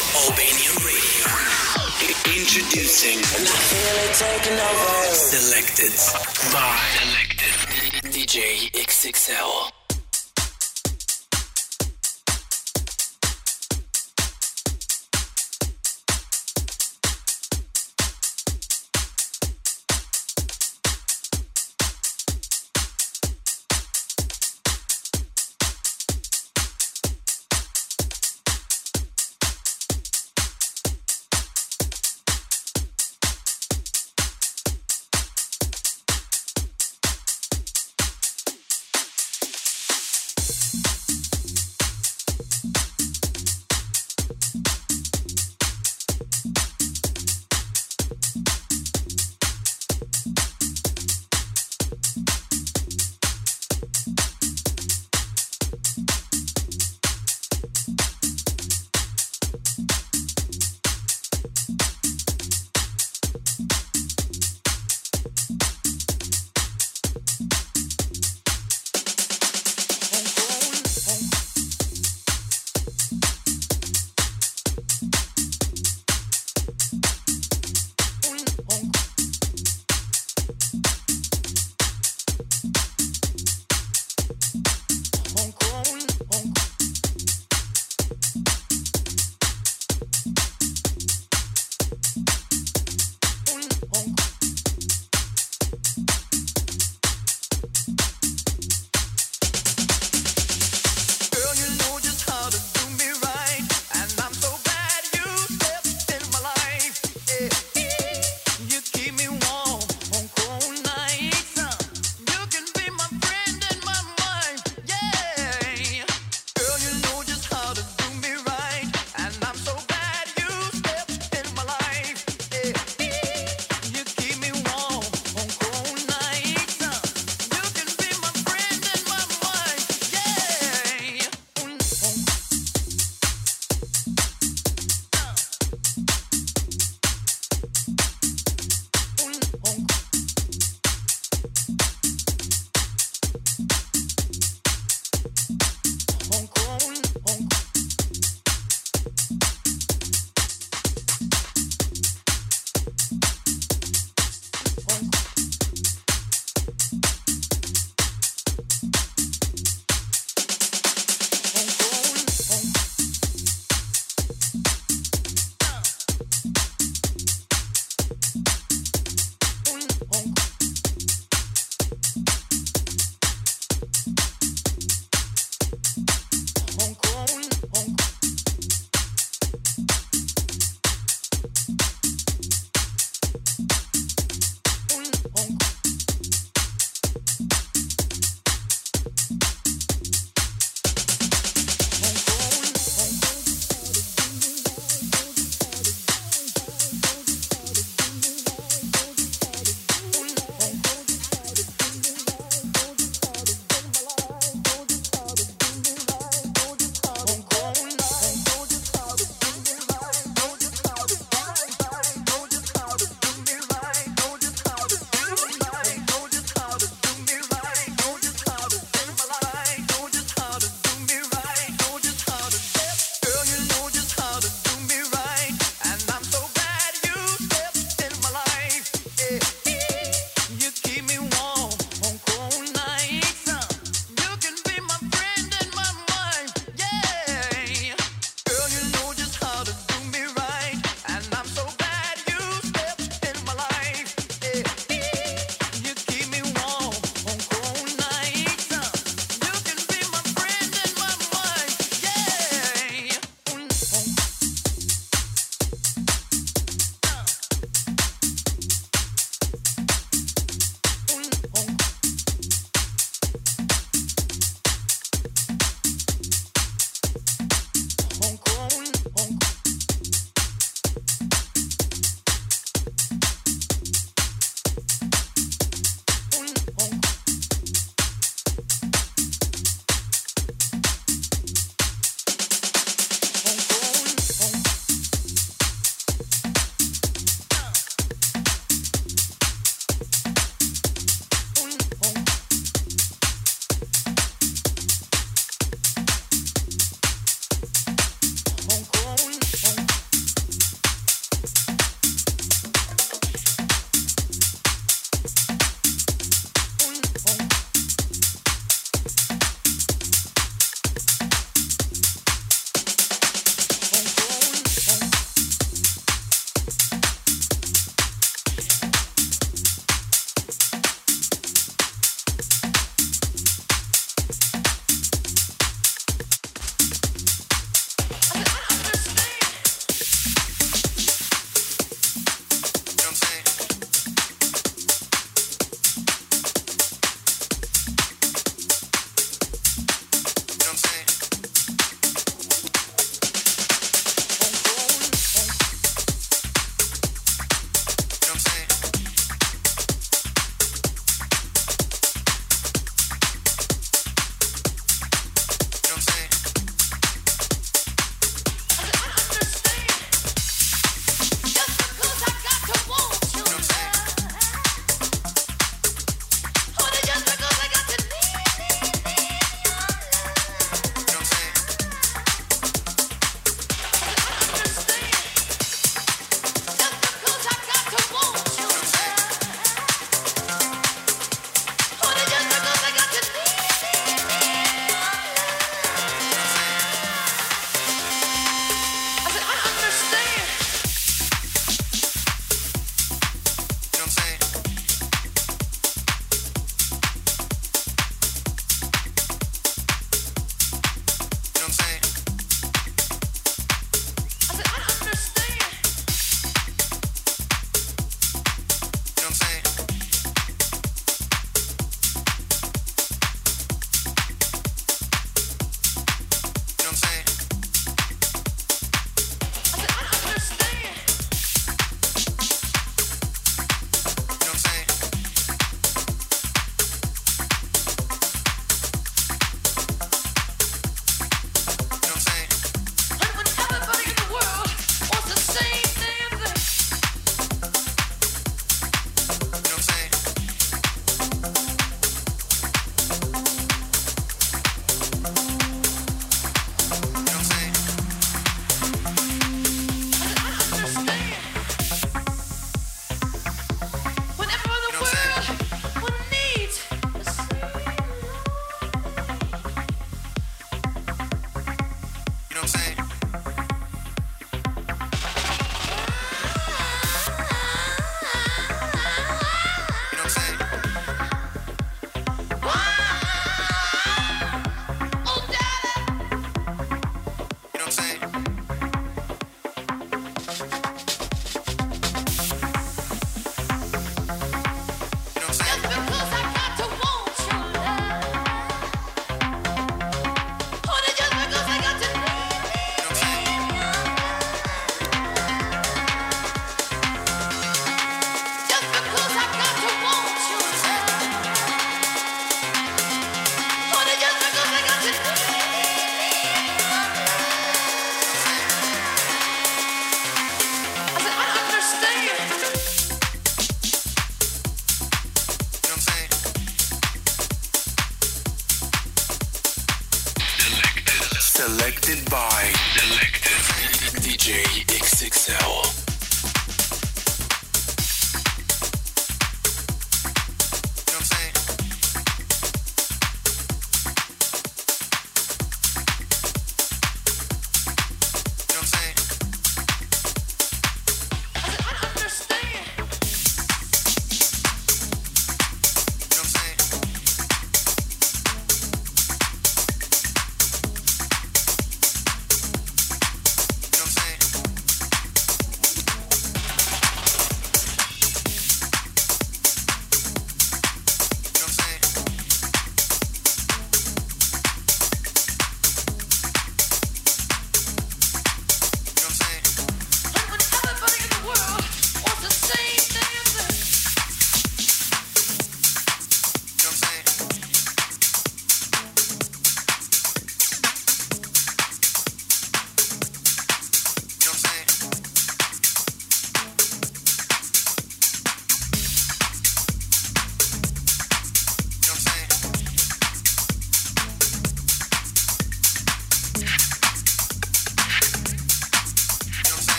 Albania Radio. Introducing Selected by Selected DJ XXL.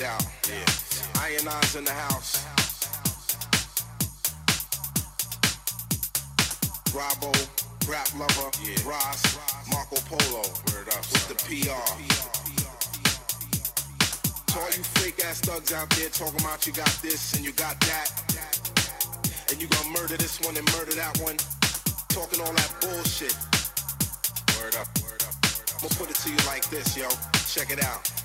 get out. Yeah. In the house. Bravo, rap lover, yeah. Ross, Marco Polo, up, with the PR. To all you fake ass thugs out there talking about you got this and you got that, and you gonna murder this one and murder that one, talking all that bullshit. Word up, word up, word up. I'm gonna put it to you like this, yo. Check it out.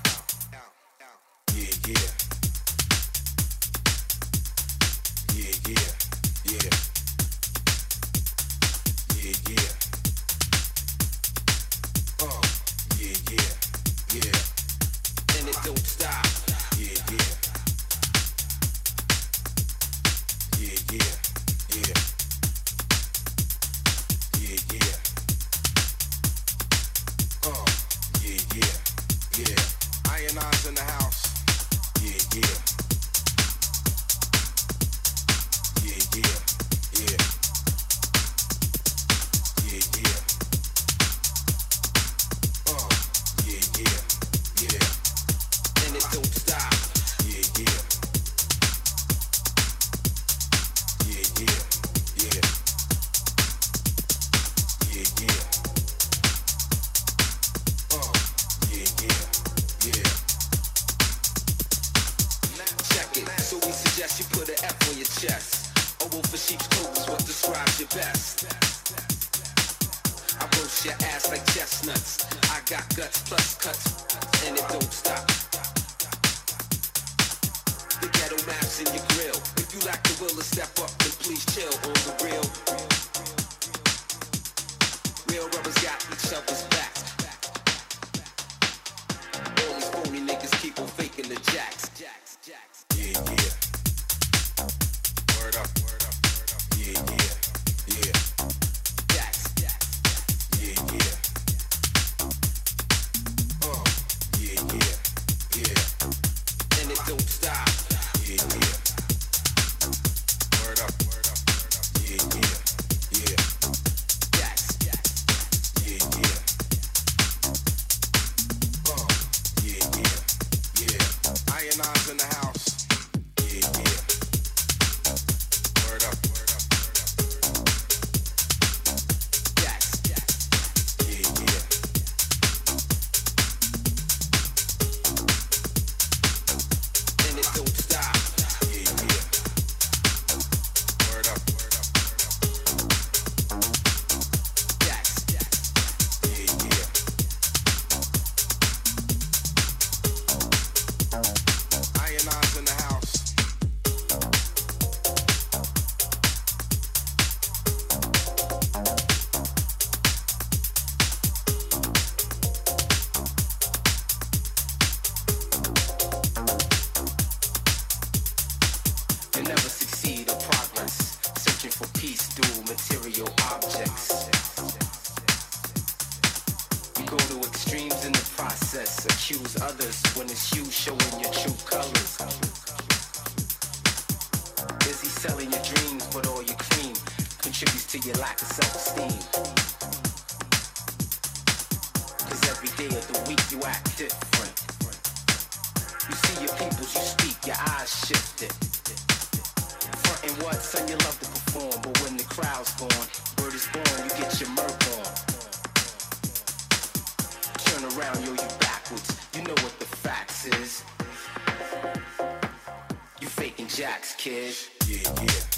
step. You see your peoples, you speak, your eyes shifted. Frontin' what, son, you love to perform, but when the crowd's gone, word is born, you get your murk on. Turn around, yo, you backwards. You know what the facts is. You faking jacks, kid. Yeah, yeah.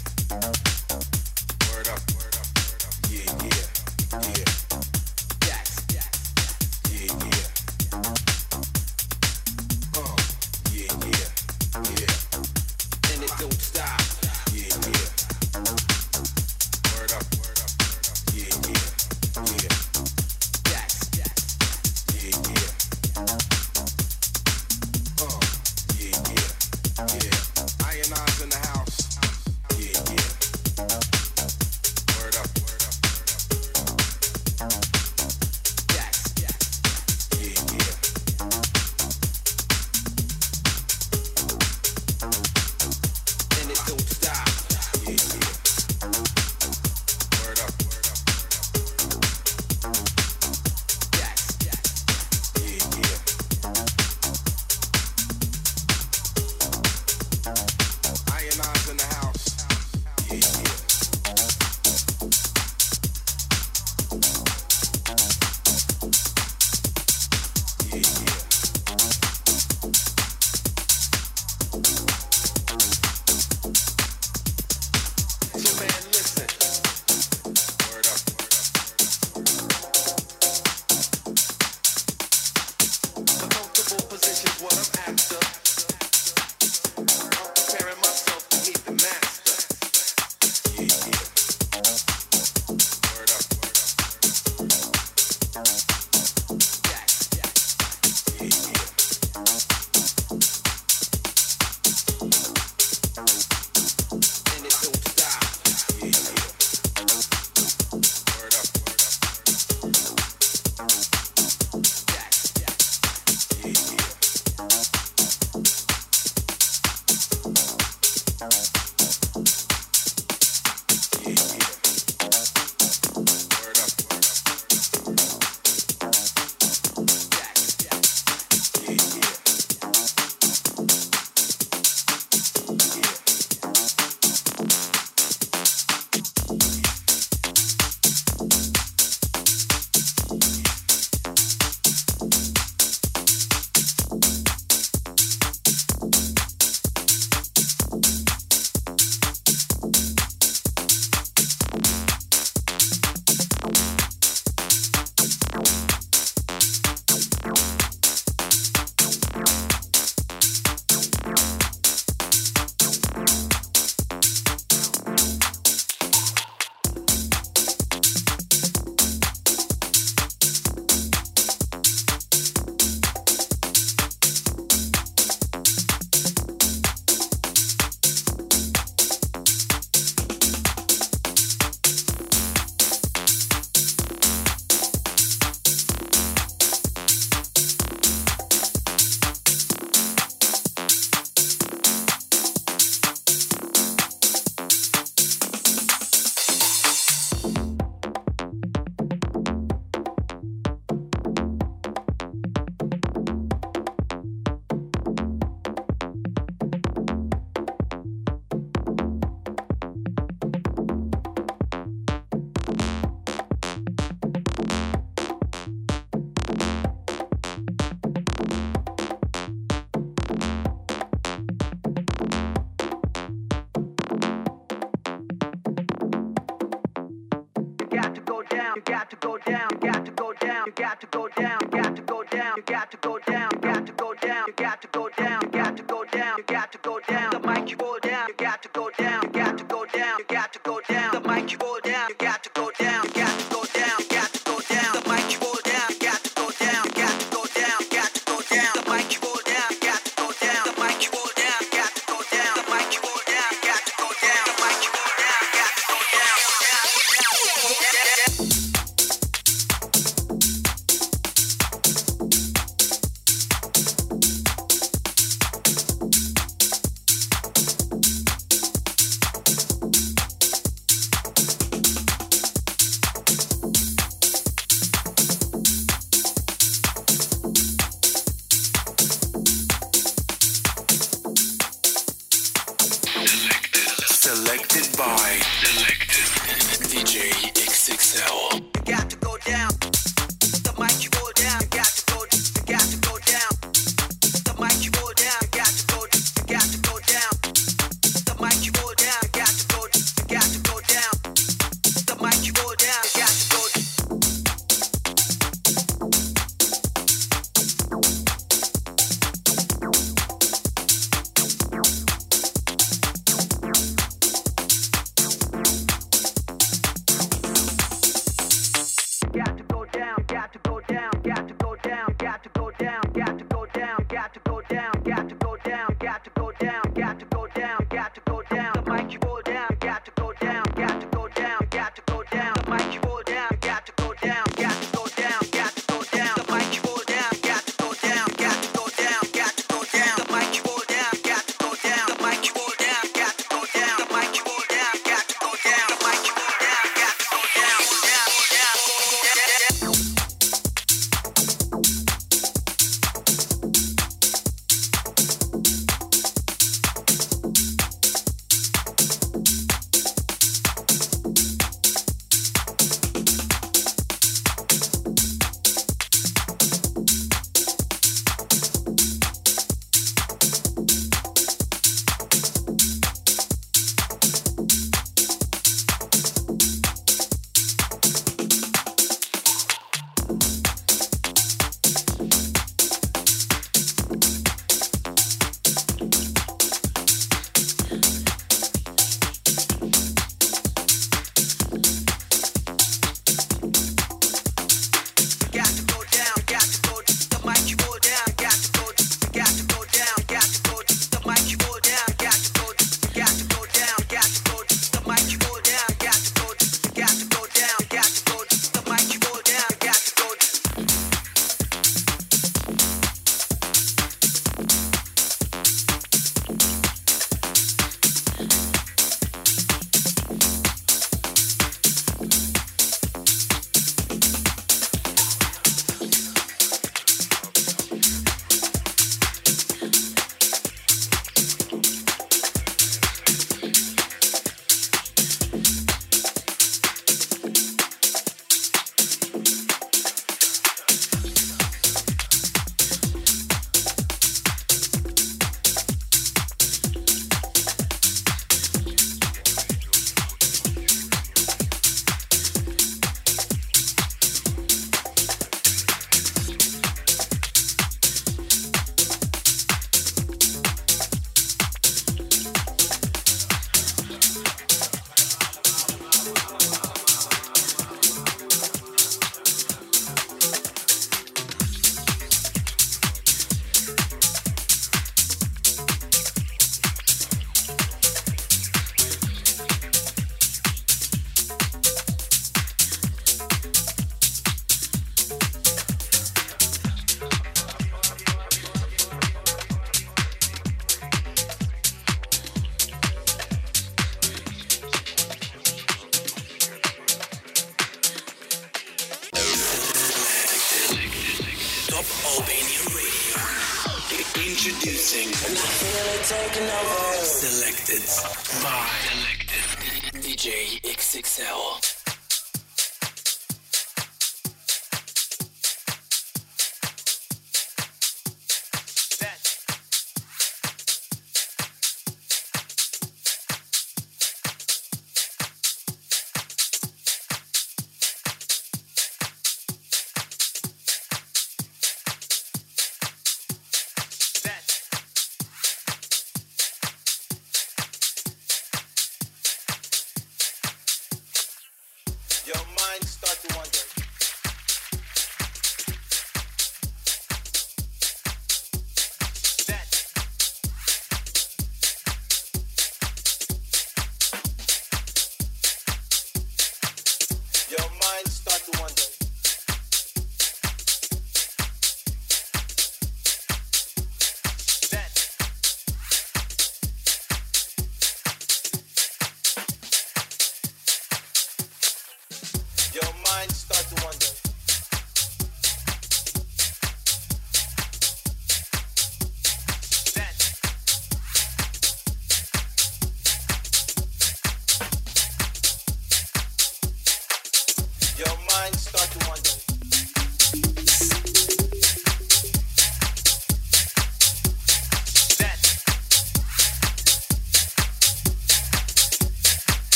you got to go down, got to go down, you got to go down, got to go down, you got to go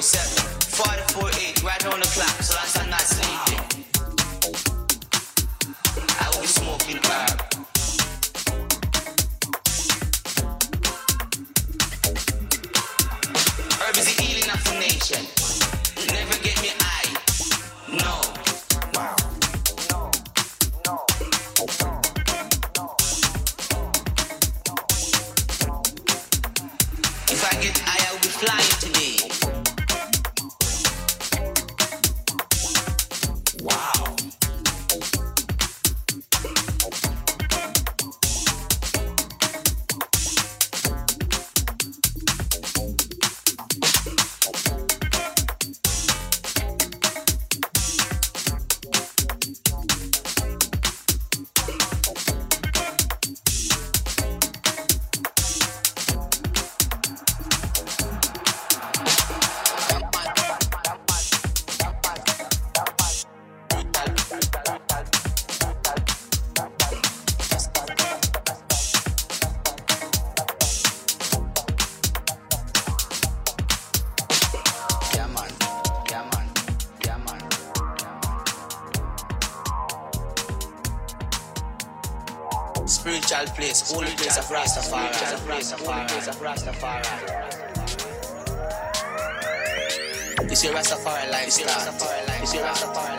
reset. Holy place of Rastafari. Holy place of Rastafari. It's your Rastafari lifestyle. It's your Rastafari lifestyle.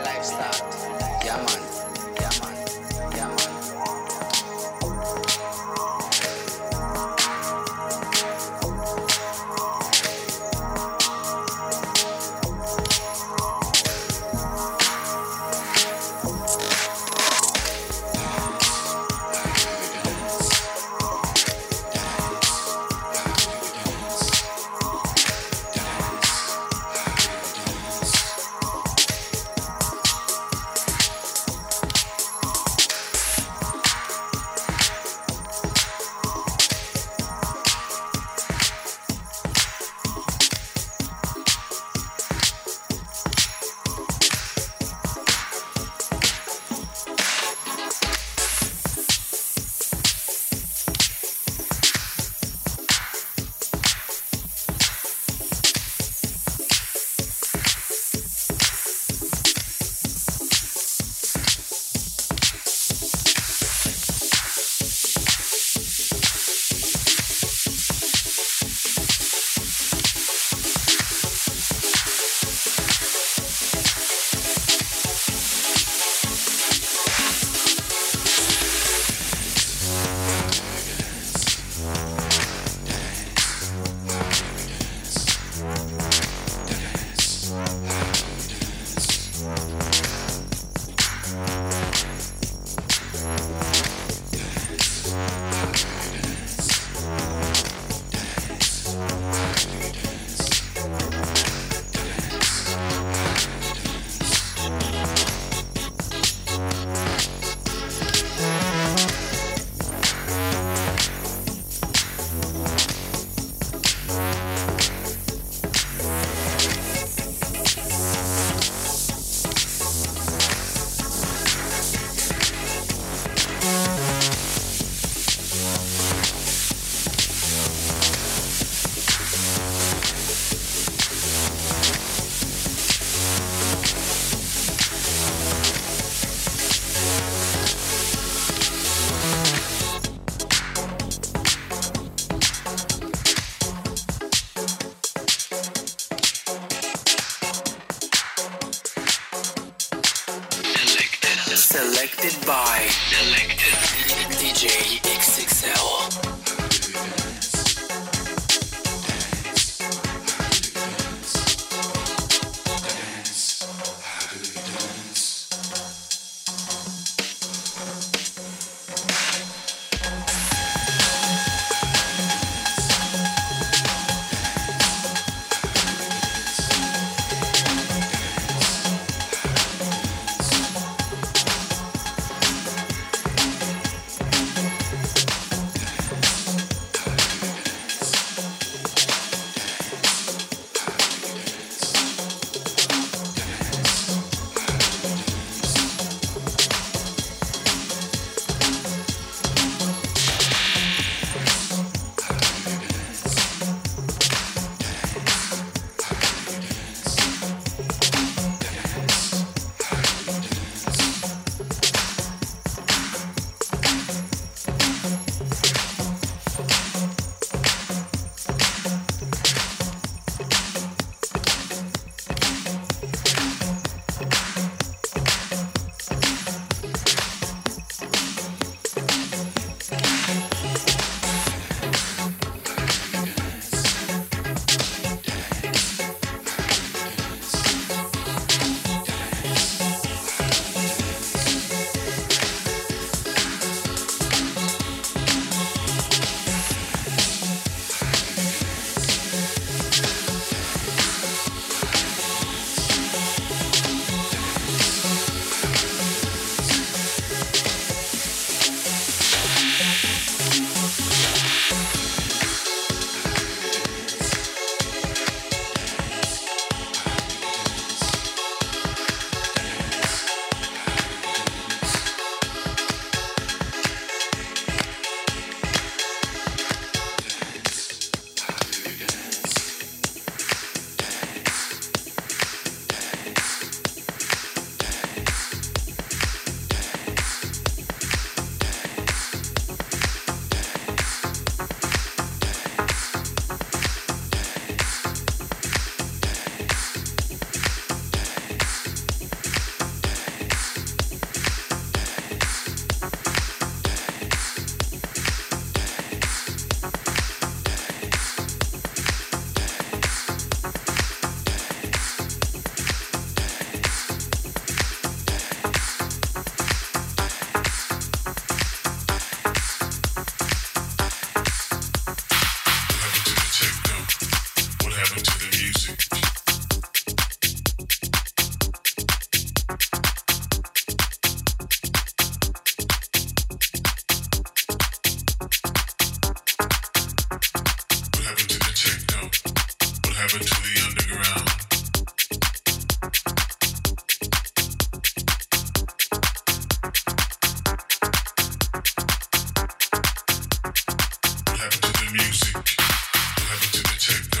To the techno?